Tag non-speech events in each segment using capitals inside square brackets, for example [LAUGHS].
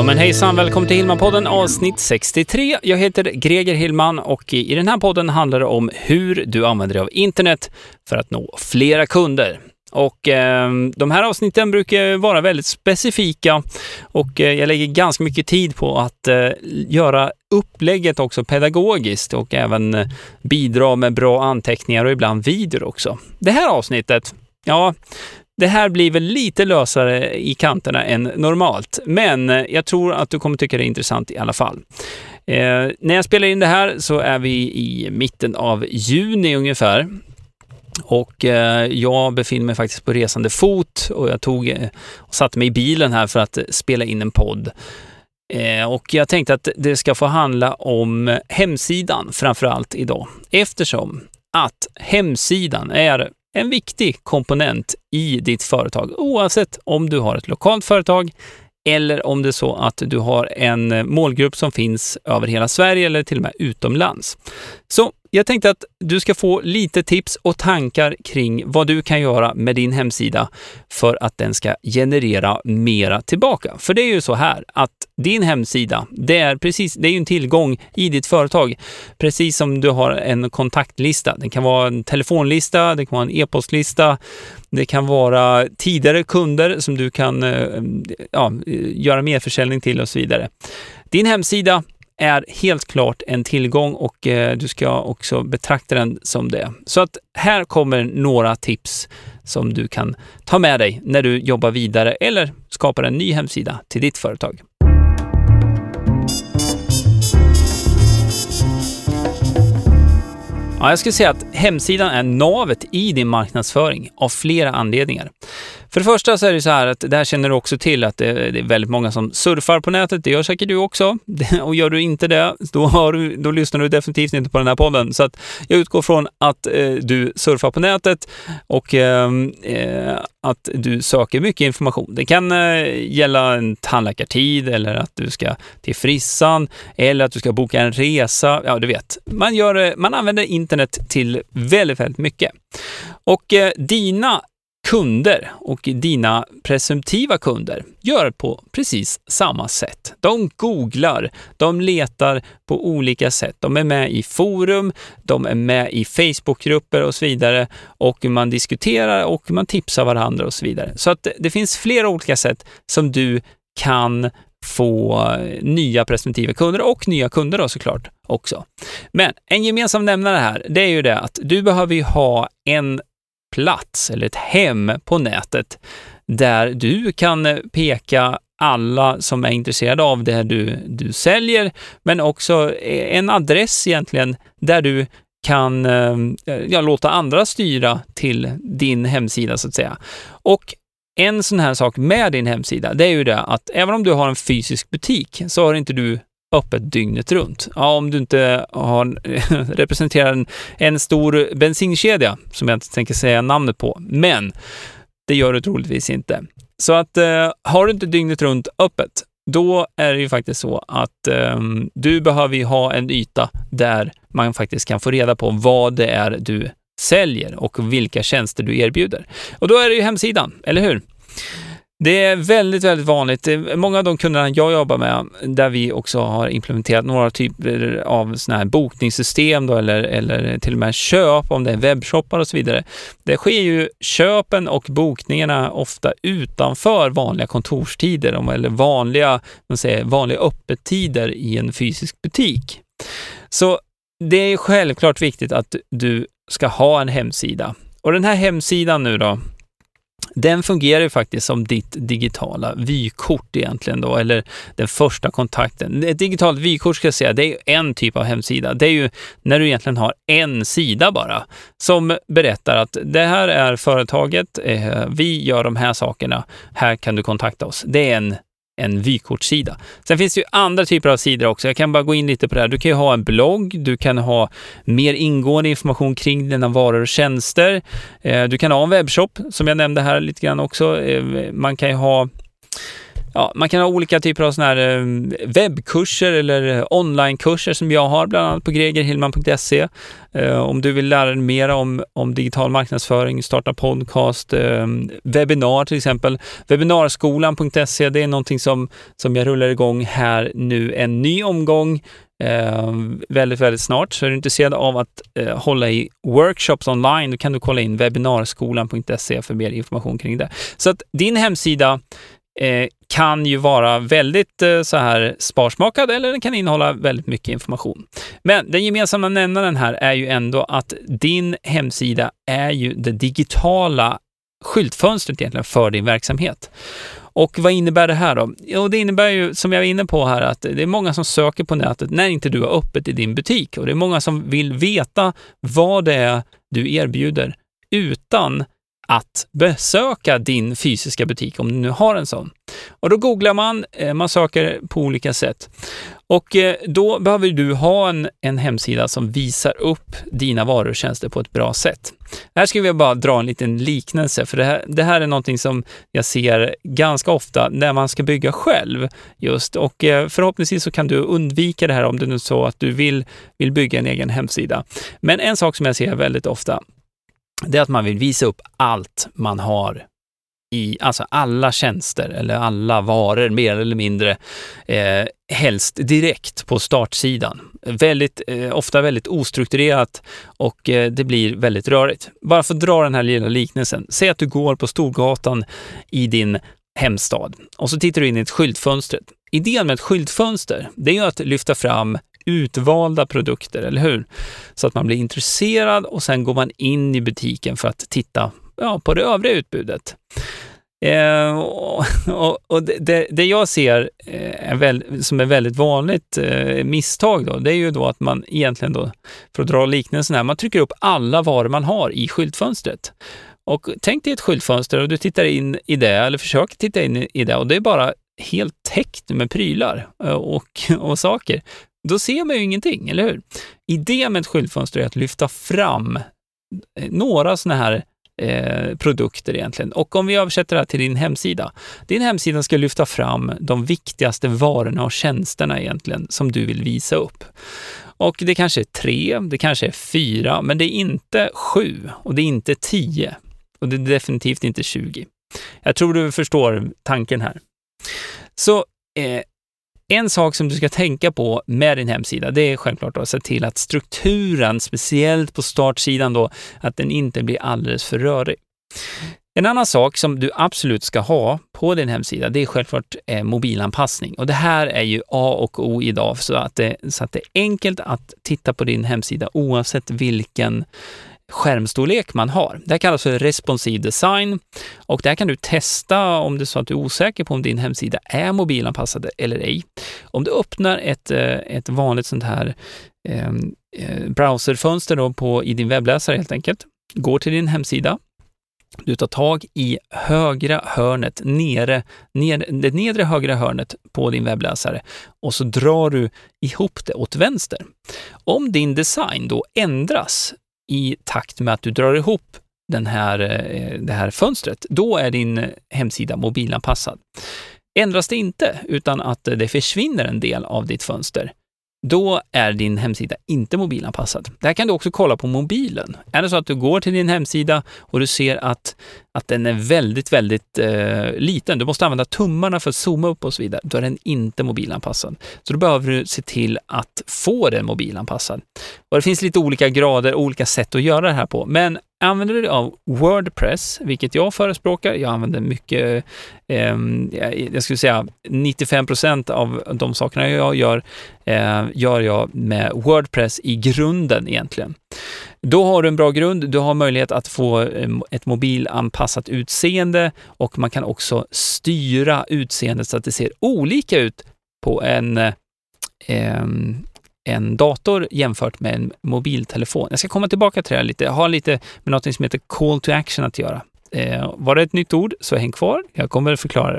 Ja men hejsan, välkommen till Hillman-podden avsnitt 63. Jag heter Greger Hillman och i den här podden handlar det om hur du använder dig av internet för att nå flera kunder. Och eh, de här avsnitten brukar vara väldigt specifika och eh, jag lägger ganska mycket tid på att eh, göra upplägget också pedagogiskt och även eh, bidra med bra anteckningar och ibland videor också. Det här avsnittet, ja, det här blir väl lite lösare i kanterna än normalt, men eh, jag tror att du kommer tycka det är intressant i alla fall. Eh, när jag spelar in det här så är vi i mitten av juni ungefär. Och eh, jag befinner mig faktiskt på resande fot och jag tog eh, och satte mig i bilen här för att eh, spela in en podd. Eh, och jag tänkte att det ska få handla om hemsidan framför allt idag eftersom att hemsidan är en viktig komponent i ditt företag oavsett om du har ett lokalt företag eller om det är så att du har en målgrupp som finns över hela Sverige eller till och med utomlands. Så jag tänkte att du ska få lite tips och tankar kring vad du kan göra med din hemsida för att den ska generera mera tillbaka. För det är ju så här att din hemsida, det är precis, det är ju en tillgång i ditt företag. Precis som du har en kontaktlista. Det kan vara en telefonlista, det kan vara en e-postlista, det kan vara tidigare kunder som du kan eh, ja, göra merförsäljning till och så vidare. Din hemsida är helt klart en tillgång och eh, du ska också betrakta den som det. Så att här kommer några tips som du kan ta med dig när du jobbar vidare eller skapar en ny hemsida till ditt företag. Ja, jag skulle säga att hemsidan är navet i din marknadsföring av flera anledningar. För det första så är det så här att det här känner du också till att det är väldigt många som surfar på nätet. Det gör säkert du också. [LAUGHS] Och gör du inte det, då, har du, då lyssnar du definitivt inte på den här podden. Så att jag utgår från att eh, du surfar på nätet och ehm, eh, att du söker mycket information. Det kan eh, gälla en tandläkartid eller att du ska till frissan eller att du ska boka en resa. Ja, du vet. Man, gör, eh, man använder internet till väldigt, väldigt mycket. Och eh, dina kunder och dina presumtiva kunder gör på precis samma sätt. De googlar, de letar på olika sätt. De är med i forum, de är med i Facebookgrupper och så vidare och man diskuterar och man tipsar varandra och så vidare. Så att det finns flera olika sätt som du kan få nya presumtiva kunder och nya kunder då såklart också. Men en gemensam nämnare här, det är ju det att du behöver ju ha en plats eller ett hem på nätet där du kan eh, peka alla som är intresserade av det du, du säljer, men också eh, en adress egentligen där du kan eh, ja, låta andra styra till din hemsida så att säga. Och en sån här sak med din hemsida, det är ju det att även om du har en fysisk butik så har inte du öppet dygnet runt. Ja, om du inte har, [LAUGHS] representerar en, en stor bensinkedja, som jag inte tänker säga namnet på. Men det gör du troligtvis inte. Så att eh, har du inte dygnet runt öppet, då är det ju faktiskt så att eh, du behöver ha en yta där man faktiskt kan få reda på vad det är du säljer och vilka tjänster du erbjuder. Och då är det ju hemsidan, eller hur? Det är väldigt, väldigt vanligt. Eh, många av de kunderna jag jobbar med, där vi också har implementerat några typer av såna här bokningssystem då, eller, eller till och med köp, om det är webbshoppar och så vidare. Det sker ju köpen och bokningarna ofta utanför vanliga kontorstider eller vanliga, man säger, vanliga öppettider i en fysisk butik. Så det är självklart viktigt att du ska ha en hemsida. Och den här hemsidan nu då, den fungerar ju faktiskt som ditt digitala vykort egentligen då, eller den första kontakten. Ett digitalt vykort ska jag säga, det är en typ av hemsida. Det är ju när du egentligen har en sida bara som berättar att det här är företaget, eh, vi gör de här sakerna, här kan du kontakta oss. Det är en en vykortssida. Sen finns det ju andra typer av sidor också. Jag kan bara gå in lite på det här. Du kan ju ha en blogg, du kan ha mer ingående information kring dina varor och tjänster. Eh, du kan ha en webbshop, som jag nämnde här lite grann också. Eh, man kan ju ha Ja, man kan ha olika typer av såna här eh, webbkurser eller eh, onlinekurser som jag har, bland annat på gregerhillman.se. Eh, om du vill lära dig mer om, om digital marknadsföring, starta podcast, webbinar till exempel. Webinarskolan.se, det är någonting som, som jag rullar igång här nu, en ny omgång eh, väldigt, väldigt snart. Så är du intresserad av att eh, hålla i workshops online, då kan du kolla in webbinarskolan.se för mer information kring det. Så att din hemsida eh, kan ju vara väldigt eh, så här sparsmakad eller den kan innehålla väldigt mycket information. Men den gemensamma nämnaren här är ju ändå att din hemsida är ju det digitala skyltfönstret egentligen för din verksamhet. Och vad innebär det här då? Jo, det innebär ju, som jag var inne på här, att det är många som söker på nätet när inte du har öppet i din butik och det är många som vill veta vad det är du erbjuder utan att besöka din fysiska butik om du nu har en sån. Och då googlar man, eh, man söker på olika sätt. Och eh, då behöver du ha en, en hemsida som visar upp dina varor och tjänster på ett bra sätt. Här ska jag bara dra en liten liknelse, för det här, det här är någonting som jag ser ganska ofta när man ska bygga själv. just. Och eh, förhoppningsvis så kan du undvika det här om det nu är så att du vill, vill bygga en egen hemsida. Men en sak som jag ser väldigt ofta, det är att man vill visa upp allt man har i, alltså alla tjänster eller alla varor mer eller mindre, eh, helst direkt på startsidan. Väldigt, eh, ofta väldigt ostrukturerat och eh, det blir väldigt rörigt. Bara för att dra den här lilla liknelsen. Säg att du går på Storgatan i din hemstad och så tittar du in i ett skyltfönster. Idén med ett skyltfönster, det är ju att lyfta fram utvalda produkter, eller hur? Så att man blir intresserad och sen går man in i butiken för att titta ja, på det övriga utbudet. Eh, och, och, och det, det, jag ser eh, är väl, som är väldigt vanligt eh, misstag då, det är ju då att man egentligen då, för att dra liknelsen här, man trycker upp alla varor man har i skyltfönstret. Och tänk dig ett skyltfönster och du tittar in i det, eller försöker titta in i det och det är bara helt täckt med prylar eh, och, och saker. Då ser man ju ingenting, eller hur? Idén med ett skyltfönster är att lyfta fram eh, några sådana här eh, produkter egentligen. Och om vi översätter det här till din hemsida. Din hemsida ska lyfta fram de viktigaste varorna och tjänsterna egentligen som du vill visa upp. Och det kanske är tre, det kanske är fyra, men det är inte sju och det är inte tio och det är definitivt inte 20. Jag tror du förstår tanken här. Så eh, en sak som du ska tänka på med din hemsida, det är självklart att se till att strukturen, speciellt på startsidan då, att den inte blir alldeles för rörig. En annan sak som du absolut ska ha på din hemsida, det är självklart eh, mobilanpassning. Och det här är ju A och O idag, så att, det, så att det är enkelt att titta på din hemsida oavsett vilken skärmstorlek man har. Det här kallas för responsiv design och där kan du testa om det är så att du är osäker på om din hemsida är mobilanpassad eller ej. Om du öppnar ett, eh, ett vanligt sånt här ehm, eh, browserfönster då på, i din webbläsare helt enkelt, går till din hemsida, du tar tag i högra hörnet, nere, ner, det nedre högra hörnet på din webbläsare och så drar du ihop det åt vänster. Om din design då ändras i takt med att du drar ihop den här, eh, det här fönstret, då är din hemsida mobilanpassad. Ändras det inte, utan att det försvinner en del av ditt fönster, då är din hemsida inte mobilanpassad. Det här kan du också kolla på mobilen. Är det så att du går till din hemsida och du ser att, att den är väldigt, väldigt eh, liten, du måste använda tummarna för att zooma upp och så vidare, då är den inte mobilanpassad. Så då behöver du se till att få den mobilanpassad. Och det finns lite olika grader och olika sätt att göra det här på, men Använder du dig av Wordpress, vilket jag förespråkar, jag använder mycket, eh, jag skulle säga 95 procent av de sakerna jag gör, eh, gör jag med Wordpress i grunden egentligen. Då har du en bra grund, du har möjlighet att få ehm, ett mobilanpassat utseende och man kan också styra utseendet så att det ser olika ut på en eh, en dator jämfört med en mobiltelefon. Jag ska komma tillbaka till det här lite. Jag har lite med något som heter call to action att göra. Eh, var det ett nytt ord så häng kvar. Jag kommer förklara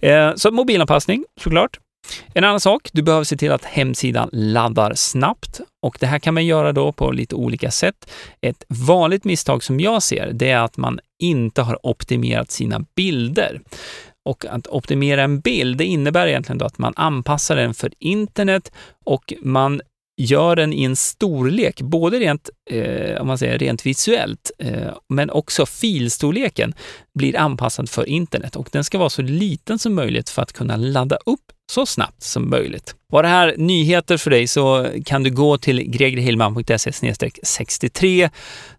det. Eh, så mobilanpassning såklart. En annan sak, du behöver se till att hemsidan laddar snabbt och det här kan man göra då på lite olika sätt. Ett vanligt misstag som jag ser, det är att man inte har optimerat sina bilder. Och att optimera en bild, det innebär egentligen då att man anpassar den för internet och man gör den i en storlek, både rent, eh, om man säger, rent visuellt, eh, men också filstorleken blir anpassad för internet och den ska vara så liten som möjligt för att kunna ladda upp så snabbt som möjligt. Var det här nyheter för dig så kan du gå till gregerhillman.se 63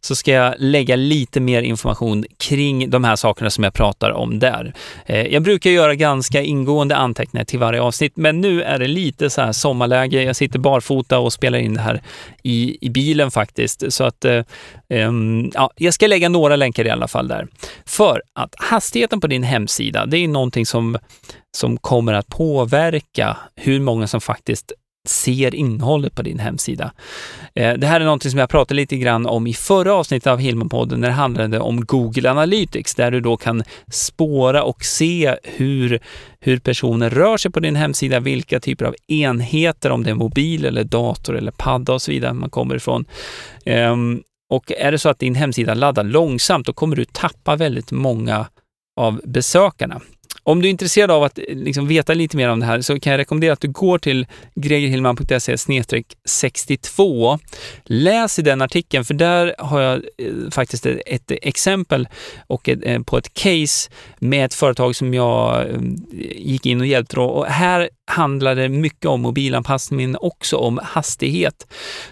så ska jag lägga lite mer information kring de här sakerna som jag pratar om där. Eh, jag brukar göra ganska ingående anteckningar till varje avsnitt, men nu är det lite så här sommarläge. Jag sitter barfota och spelar in det här i, i bilen faktiskt, så att um, ja, jag ska lägga några länkar i alla fall där. För att hastigheten på din hemsida, det är någonting som som kommer att påverka hur många som som faktiskt ser innehållet på din hemsida. Eh, det här är någonting som jag pratade lite grann om i förra avsnittet av Hillman-podden när det handlade om Google Analytics, där du då kan spåra och se hur, hur personer rör sig på din hemsida, vilka typer av enheter, om det är mobil eller dator eller padda och så vidare man kommer ifrån. Ehm, och är det så att din hemsida laddar långsamt, då kommer du tappa väldigt många av besökarna. Om du är intresserad av att eh, liksom veta lite mer om det här så kan jag rekommendera att du går till gregerhillman.se 62. Läs i den artikeln, för där har jag eh, faktiskt ett, ett exempel och ett, eh, på ett case med ett företag som jag gick in och hjälpte. Och här handlar det mycket om mobilanpassning, men också om hastighet.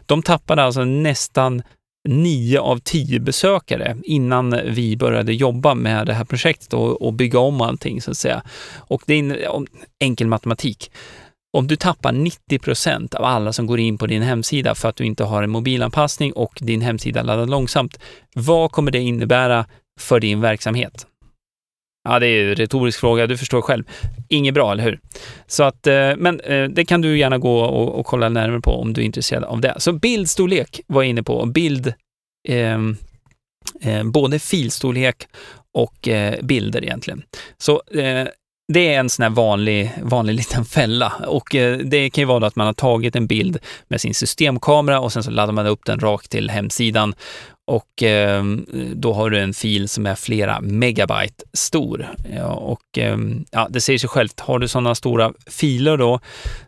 De tappade alltså nästan nio av tio besökare innan vi började jobba med det här projektet och, och bygga om allting så att säga. Och det är enkel matematik. Om du tappar 90 procent av alla som går in på din hemsida för att du inte har en mobilanpassning och din hemsida laddar långsamt, vad kommer det innebära för din verksamhet? Ja, det är ju en retorisk fråga, du förstår själv. Inget bra, eller hur? Så att, eh, men eh, det kan du gärna gå och, och kolla närmare på om du är intresserad av det. Så bildstorlek var jag inne på. Bild, eh, eh, både filstorlek och eh, bilder egentligen. Så eh, det är en sån här vanlig, vanlig [LAUGHS] liten fälla och eh, det kan ju vara att man har tagit en bild med sin systemkamera och sen så laddar man upp den rakt till hemsidan och eh, då har du en fil som är flera megabyte stor. Ja, och eh, ja, det säger sig självt, har du sådana stora filer då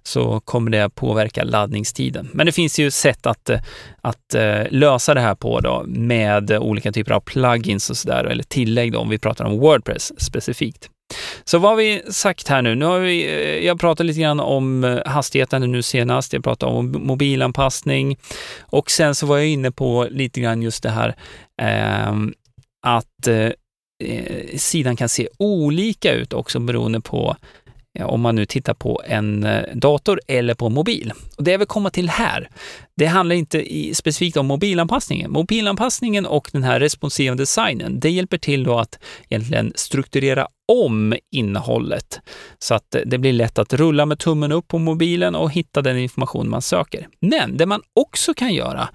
så kommer det påverka laddningstiden. Men det finns ju sätt att, eh, att eh, lösa det här på då med olika typer av plugins och sådär, eller tillägg då, om vi pratar om Wordpress specifikt. Så vad har vi sagt här nu? Nu har vi, eh, jag pratade lite grann om eh, hastigheten nu senast, jag pratade om mobilanpassning och sen så var jag inne på lite grann just det här ehm, eh, att eh, sidan kan se olika ut också beroende på Eh, om man nu tittar på en eh, dator eller på mobil. Och det jag vill komma till här, det handlar inte specifikt om mobilanpassningen. Mobilanpassningen och den här responsiva designen, det hjälper till då att egentligen strukturera om innehållet så att det blir lätt att rulla med tummen upp på mobilen och hitta den information man söker. Men det man också kan göra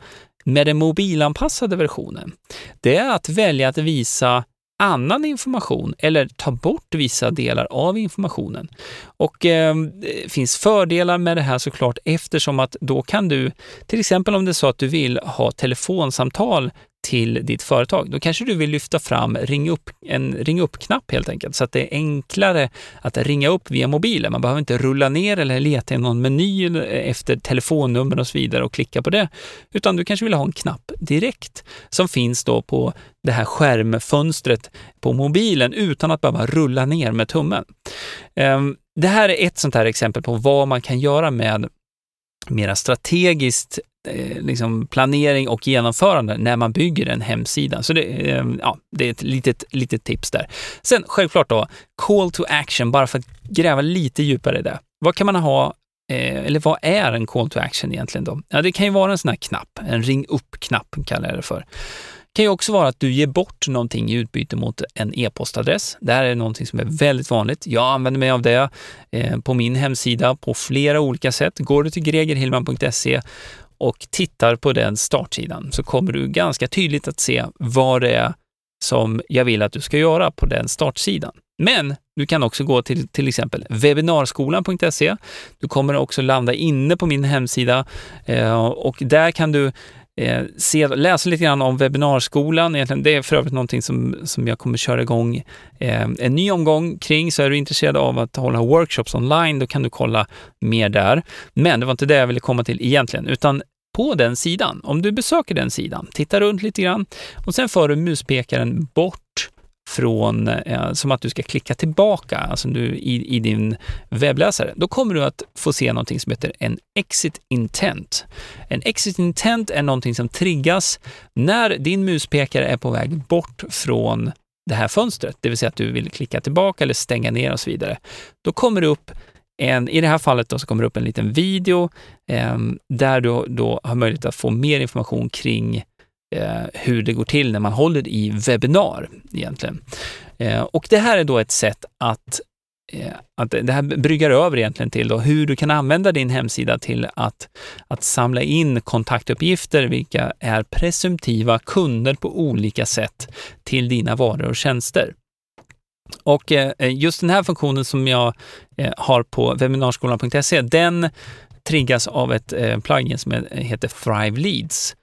med den mobilanpassade versionen, det är att välja att visa annan information eller ta bort vissa delar av informationen. Och eh, det finns fördelar med det här såklart eftersom att då kan du, till exempel om det är så att du vill ha telefonsamtal till ditt företag, då kanske du vill lyfta fram ring upp, en ring upp-knapp helt enkelt, så att det är enklare att ringa upp via mobilen. Man behöver inte rulla ner eller leta i någon meny efter telefonnummer och så vidare och klicka på det, utan du kanske vill ha en knapp direkt som finns då på det här skärmfönstret på mobilen utan att behöva rulla ner med tummen. Ehm, det här är ett sånt här exempel på vad man kan göra med mera strategiskt Eh, liksom planering och genomförande när man bygger en hemsida. Så det, eh, ja, det är ett litet, litet tips där. Sen självklart då, call to action, bara för att gräva lite djupare i det. Vad kan man ha eh, eller vad är en call to action egentligen då? Ja, det kan ju vara en sån här knapp, en ring upp-knapp kallar jag det för. Det kan ju också vara att du ger bort någonting i utbyte mot en e-postadress. Det här är någonting som är väldigt vanligt. Jag använder mig av det på min hemsida på flera olika sätt. Går du till gregerhillman.se och tittar på den startsidan så kommer du ganska tydligt att se vad det är som jag vill att du ska göra på den startsidan. Men du kan också gå till till exempel webbinarskolan.se. Du kommer också landa inne på min hemsida eh, och där kan du eh, se, läsa lite grann om webbinarskolan. Egentligen, det är för övrigt någonting som, som jag kommer köra igång eh, en ny omgång kring. Så är du intresserad av att hålla workshops online, då kan du kolla mer där. Men det var inte det jag ville komma till egentligen, utan på den sidan, om du besöker den sidan, titta runt lite grann och sen för du muspekaren bort från, eh, som att du ska klicka tillbaka, alltså du, i, i din webbläsare, då kommer du att få se någonting som heter en exit intent. En exit intent är någonting som triggas när din muspekare är på väg bort från det här fönstret, det vill säga att du vill klicka tillbaka eller stänga ner och så vidare. Då kommer det upp en, I det här fallet då så kommer det upp en liten video eh, där du då har möjlighet att få mer information kring eh, hur det går till när man håller i webbinar egentligen. Eh, och det här är då ett sätt att eh, att det här bryggar över egentligen till då hur du kan använda din hemsida till att, att samla in kontaktuppgifter, vilka är presumtiva kunder på olika sätt till dina varor och tjänster. Och eh, just den här funktionen som jag eh, har på webbinarskolan.se, den triggas av ett eh, plugin som heter Thrive Leads.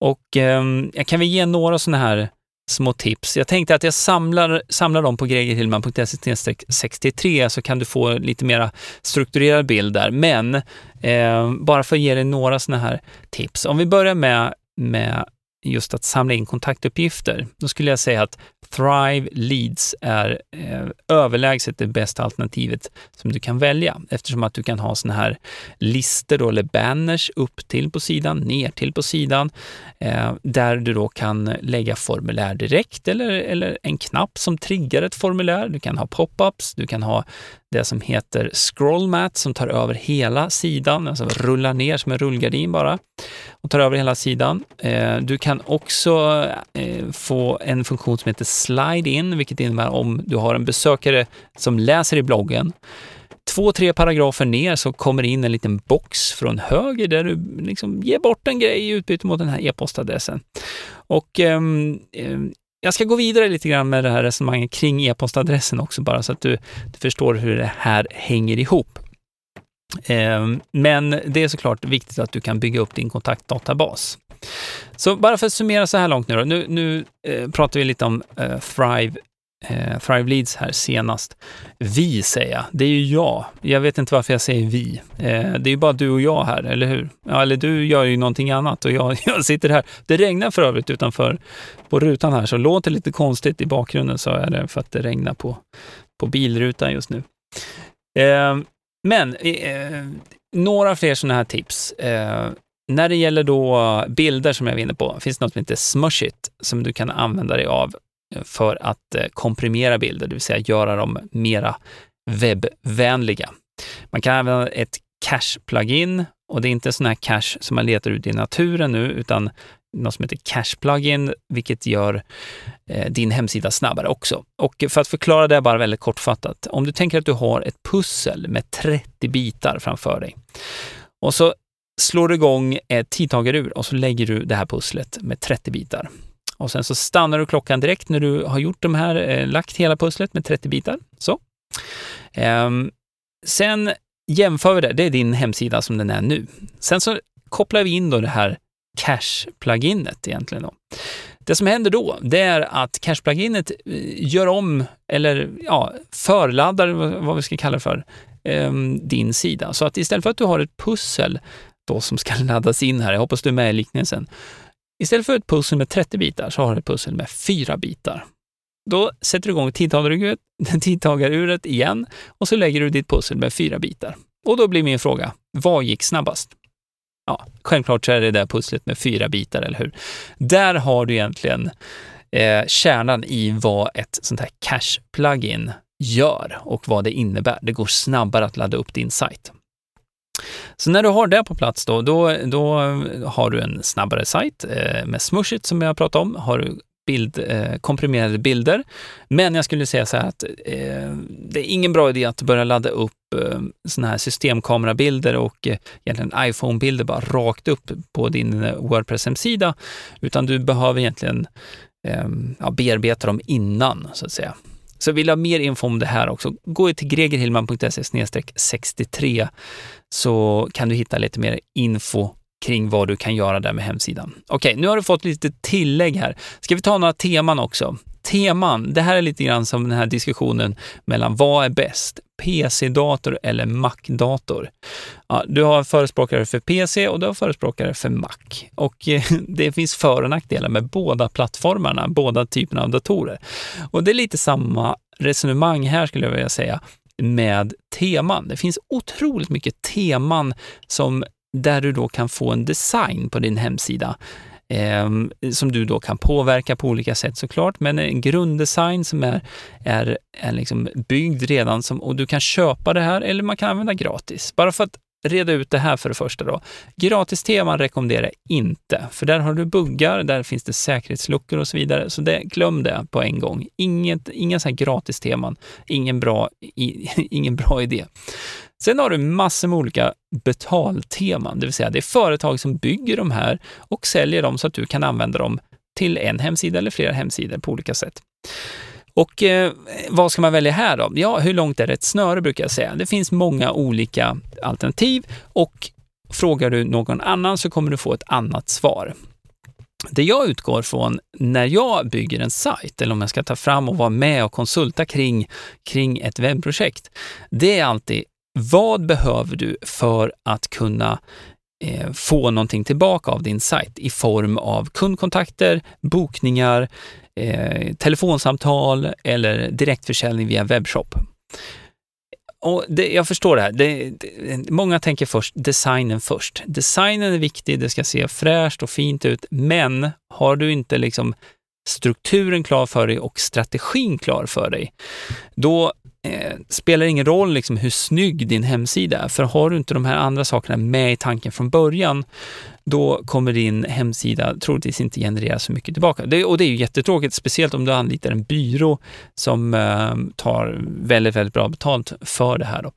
Och ehm, jag kan väl ge några sådana här små tips. Jag tänkte att jag samlar, samlar dem på gregerhillman.se 63 så kan du få lite mera strukturerad bild där. Men eh, bara för att ge dig några sådana här tips. Om vi börjar med, med just att samla in kontaktuppgifter, då skulle jag säga att Thrive Leads är eh, överlägset det bästa alternativet som du kan välja eftersom att du kan ha såna här listor då, eller banners upp till på sidan, ner till på sidan, eh, där du då kan lägga formulär direkt eller, eller en knapp som triggar ett formulär. Du kan ha pop-ups, du kan ha det som heter scrollmat som tar över hela sidan, alltså rullar ner som en rullgardin bara och tar över hela sidan. Eh, du kan också eh, få en funktion som heter slide in, vilket innebär om du har en besökare som läser i bloggen två, tre paragrafer ner så kommer in en liten box från höger där du liksom ger bort en grej i utbyte mot den här e-postadressen. Och eh, jag ska gå vidare lite grann med det här resonemanget kring e-postadressen också, bara så att du, du förstår hur det här hänger ihop. Ehm, men det är såklart viktigt att du kan bygga upp din kontaktdatabas. Så bara för att summera så här långt nu då. Nu, nu eh, pratar vi lite om eh, Thrive, eh, Thrive Leads här senast. Vi säger jag, det är ju jag. Jag vet inte varför jag säger vi. Eh, det är ju bara du och jag här, eller hur? Ja, eller du gör ju någonting annat och jag, [LAUGHS] jag sitter här. Det regnar för övrigt utanför på rutan här, så låter lite konstigt i bakgrunden så är det för att det regnar på, på bilrutan just nu. Eh, men eh, några fler sådana här tips. Eh, när det gäller då bilder som jag var inne på, finns det något som heter Smushit som du kan använda dig av för att eh, komprimera bilder, det vill säga göra dem mera webbvänliga. Man kan använda ett cache-plugin och det är inte sån här cache som man letar ut i naturen nu, utan något som heter Cache Plugin, vilket gör eh, din hemsida snabbare också. Och för att förklara det bara väldigt kortfattat. Om du tänker att du har ett pussel med 30 bitar framför dig och så slår du igång ett tidtagarur och så lägger du det här pusslet med 30 bitar. Och sen så stannar du klockan direkt när du har gjort de här, eh, lagt hela pusslet med 30 bitar. Så. Ehm, sen jämför vi det, det är din hemsida som den är nu. Sen så kopplar vi in då det här Cache-pluginet egentligen. Då. Det som händer då, det är att Cache-pluginet eh, gör om, eller ja, förladdar, vad vi ska kalla det för, ehm, din sida. Så att istället för att du har ett pussel då som ska [LAUGHS] laddas in här, jag hoppas du är med i liknelsen. Istället för ett pussel med 30 bitar så har du ett pussel med 4 bitar. Då sätter du igång tidtagaruret, [LAUGHS] tidtagaruret igen och så lägger du ditt pussel med 4 bitar. Och då blir min fråga, vad gick snabbast? Ja, självklart så är det där pusslet med fyra bitar, eller hur? Där har du egentligen eh, kärnan i vad ett sånt här cache-plugin gör och vad det innebär. Det går snabbare att ladda upp din sajt. Så när du har det på plats då, då, då har du en snabbare sajt eh, med Smushit som jag pratade om. Har du bild, eh, komprimerade bilder. Men jag skulle säga så här att eh, det är ingen bra idé att börja ladda upp eh, såna här systemkamerabilder och eh, egentligen iPhone-bilder bara rakt upp på din eh, Wordpress-hemsida, utan du behöver egentligen eh, ja, bearbeta dem innan, så att säga. Så vill du ha mer info om det här också, gå till gregerhillman.se 63 så kan du hitta lite mer info kring vad du kan göra där med hemsidan. Okej, nu har du fått lite tillägg här. Ska vi ta några teman också? Teman, det här är lite grann som den här diskussionen mellan vad är bäst? PC-dator eller Mac-dator? Ja, du har förespråkare för PC och du har förespråkare för Mac. Och eh, [LAUGHS] det finns för och nackdelar med båda plattformarna, båda typerna av datorer. Och det är lite samma resonemang här skulle jag vilja säga med teman. Det finns otroligt mycket teman som där du då kan få en design på din hemsida eh, som du då kan påverka på olika sätt såklart, men en grunddesign som är, är, är liksom byggd redan som, och du kan köpa det här eller man kan använda gratis. Bara för att reda ut det här för det första då. Gratis-teman rekommenderar jag inte, för där har du buggar, där finns det säkerhetsluckor och så vidare, så det, glöm det på en gång. Inget, inga så här gratis-teman, ingen bra, i, [LAUGHS] ingen bra idé. Sen har du massor med olika betalteman, det vill säga det är företag som bygger de här och säljer dem så att du kan använda dem till en hemsida eller flera hemsidor på olika sätt. Och eh, vad ska man välja här då? Ja, hur långt är det ett snöre brukar jag säga. Det finns många olika alternativ och frågar du någon annan så kommer du få ett annat svar. Det jag utgår från när jag bygger en sajt, eller om jag ska ta fram och vara med och konsulta kring, kring ett webbprojekt, det är alltid vad behöver du för att kunna eh, få någonting tillbaka av din sajt i form av kundkontakter, bokningar, eh, telefonsamtal eller direktförsäljning via webbshop. Och det, jag förstår det här. Det, det, många tänker först designen först. Designen är viktig, det ska se fräscht och fint ut, men har du inte liksom strukturen klar för dig och strategin klar för dig, då eh, spelar ingen roll liksom hur snygg din hemsida är, för har du inte de här andra sakerna med i tanken från början, då kommer din hemsida troligtvis inte generera så mycket tillbaka. Det, och det är ju jättetråkigt, speciellt om du anlitar en byrå som eh, tar väldigt, väldigt bra betalt för det här. Då.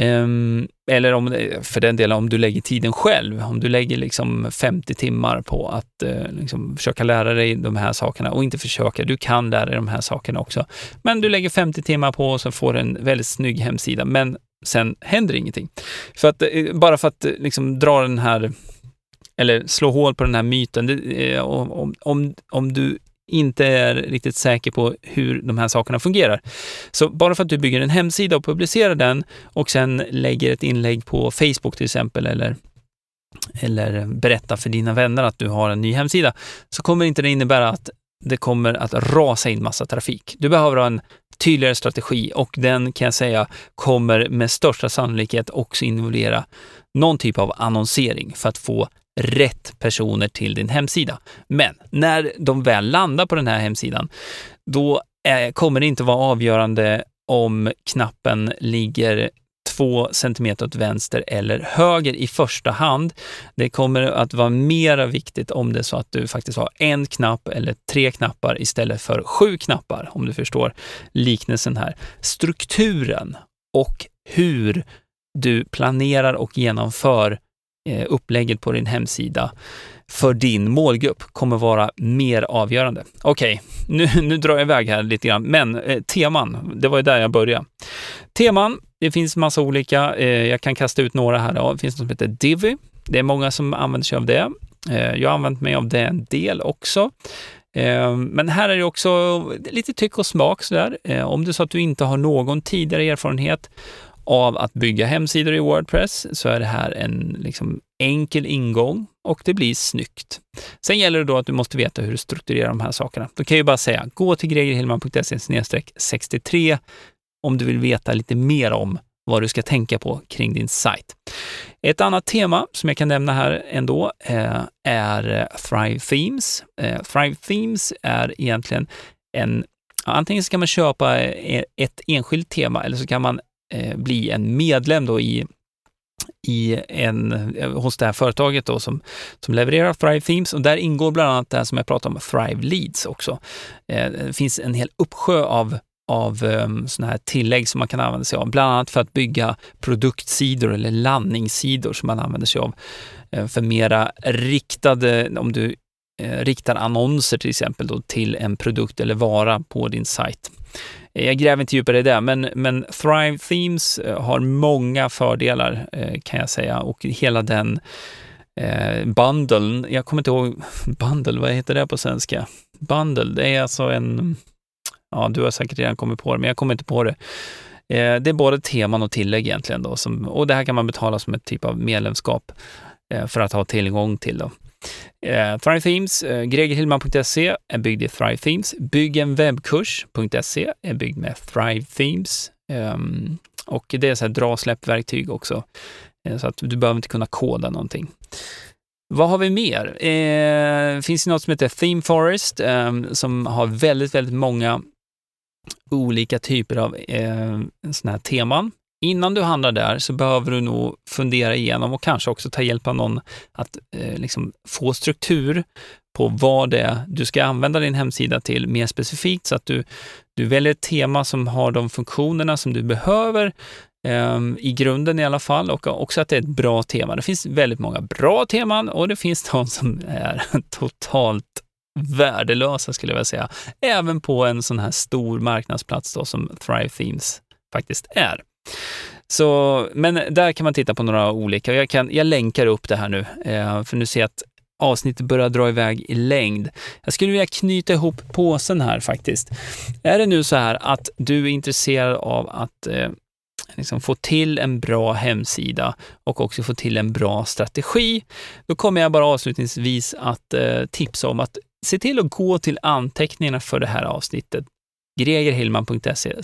Um, eller om, för den delen om du lägger tiden själv, om du lägger liksom 50 timmar på att eh, liksom försöka lära dig de här sakerna och inte försöka, du kan lära dig de här sakerna också. Men du lägger 50 timmar på och så får du en väldigt snygg hemsida, men sen händer ingenting. För att, eh, bara för att eh, liksom dra den här eller slå hål på den här myten. Det, eh, om, om, om du inte är riktigt säker på hur de här sakerna fungerar. Så bara för att du bygger en hemsida och publicerar den och sen lägger ett inlägg på Facebook till exempel eller eller berättar för dina vänner att du har en ny hemsida, så kommer inte det innebära att det kommer att rasa in massa trafik. Du behöver ha en tydligare strategi och den kan jag säga kommer med största sannolikhet också involvera någon typ av annonsering för att få rätt personer till din hemsida. Men när de väl landar på den här hemsidan, då är, kommer det inte vara avgörande om knappen ligger två centimeter åt vänster eller höger i första hand. Det kommer att vara mera viktigt om det är så att du faktiskt har en knapp eller tre knappar istället för sju knappar, om du förstår liknelsen här. Strukturen och hur du planerar och genomför Eh, Eh, upplägget på din hemsida för din målgrupp kommer vara mer avgörande. Okej, okay, nu, nu drar jag iväg här lite grann, men eh, teman, det var ju där jag började. Teman, det finns massa olika. Eh, jag kan kasta ut några här. Det finns något som heter Divi. Det är många som använder sig av det. Eh, jag har använt mig av det en del också. Eh, men här är det också lite tyck och smak sådär. Eh, om det är så att du inte har någon tidigare erfarenhet av att bygga hemsidor i Wordpress så är det här en liksom enkel ingång och det blir snyggt. Sen gäller det då att du måste veta hur du strukturerar de här sakerna. Då kan jag ju bara säga, gå till gregerhillman.se 63 om du vill veta lite mer om vad du ska tänka på kring din sajt. Ett annat tema som jag kan nämna här ändå eh, är eh, Thrive Themes. Eh, Thrive Themes är egentligen en Antingen så kan man köpa eh, ett enskilt tema eller så kan man Eh, bli en medlem då i i en, eh, hos det här företaget då som, som levererar Thrive Themes och där ingår bland annat det här som jag pratade om, Thrive Leads också. Eh, det finns en hel uppsjö av av um, sådana här tillägg som man kan använda sig av, bland annat för att bygga produktsidor eller landningssidor som man använder sig av uh, för mera riktade, om du uh, riktar annonser till exempel då, till en produkt eller vara på din sajt. Jag gräver inte djupare i det, men, men Thrive Themes eh, har många fördelar eh, kan jag säga och hela den eh, bundle, jag kommer inte ihåg, [LAUGHS] bundle, vad heter det på svenska? Bundle, det är alltså en, ja du har säkert redan kommit på det, men jag kommer inte på det. Eh, det är både teman och tillägg egentligen då, som, och det här kan man betala som ett typ av medlemskap eh, för att ha tillgång till. Då. Eh, Thrive Themes, eh, gregerhillman.se är byggd i Thrive Themes. Byggenwebbkurs.se är byggd med Thrive Themes. Um, och det är så här dra släppverktyg också, eh, så att du behöver inte kunna koda någonting. Vad har vi mer? Eh, finns det något som heter Theme Forest eh, som har väldigt, väldigt många olika typer av eh, såna här teman. Innan du handlar där så behöver du nog fundera igenom och kanske också ta hjälp av någon att eh, liksom få struktur på vad det är du ska använda din hemsida till mer specifikt så att du, du väljer ett tema som har de funktionerna som du behöver eh, i grunden i alla fall och också att det är ett bra tema. Det finns väldigt många bra teman och det finns [LAUGHS] de som är totalt värdelösa skulle jag vilja säga. Även på en sån här stor marknadsplats då som Thrive Themes faktiskt är. Så, men där kan man titta på några olika. Jag, kan, jag länkar upp det här nu, eh, för nu ser jag att avsnittet börjar dra iväg i längd. Jag skulle vilja knyta ihop påsen här faktiskt. Är det nu så här att du är intresserad av att eh, liksom få till en bra hemsida och också få till en bra strategi, då kommer jag bara avslutningsvis att eh, tipsa om att se till att gå till anteckningarna för det här avsnittet, gregerhillman.se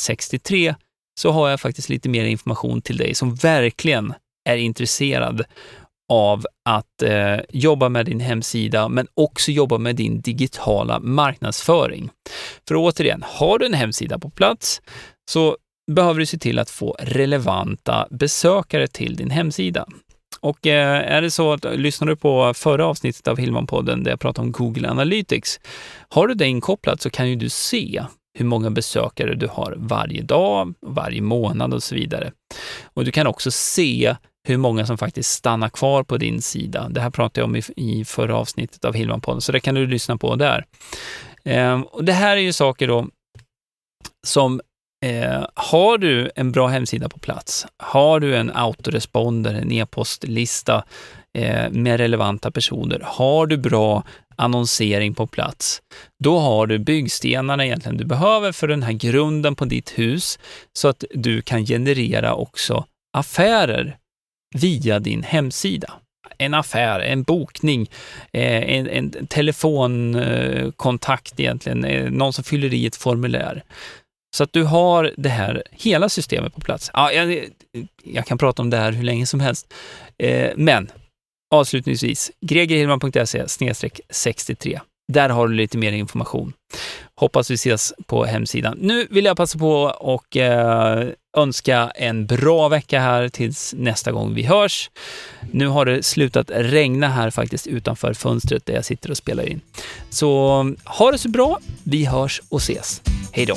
63 så har jag faktiskt lite mer information till dig som verkligen är intresserad av att eh, jobba med din hemsida, men också jobba med din digitala marknadsföring. För återigen, har du en hemsida på plats så behöver du se till att få relevanta besökare till din hemsida. Och eh, är det så att lyssnar du på förra avsnittet av Hillman-podden där jag pratade om Google Analytics, har du det inkopplat så kan ju du se hur många besökare du har varje dag, varje månad och så vidare. Och du kan också se hur många som faktiskt stannar kvar på din sida. Det här pratade jag om i, i förra avsnittet av Hillman-podden, så det kan du lyssna på där. Ehm, och det här är ju saker då som Eh, har du en bra hemsida på plats, har du en autoresponder, en e-postlista eh, med relevanta personer, har du bra annonsering på plats, då har du byggstenarna egentligen du behöver för den här grunden på ditt hus så att du kan generera också affärer via din hemsida. En affär, en bokning, eh, en, en telefonkontakt egentligen, eh, någon som fyller i ett formulär. Så att du har det här, hela systemet på plats. Ja, jag, jag kan prata om det här hur länge som helst. Eh, men avslutningsvis, gregerhillman.se 63. Där har du lite mer information. Hoppas vi ses på hemsidan. Nu vill jag passa på och eh, önska en bra vecka här tills nästa gång vi hörs. Nu har det slutat regna här faktiskt utanför fönstret där jag sitter och spelar in. Så ha det så bra. Vi hörs och ses. Hej då!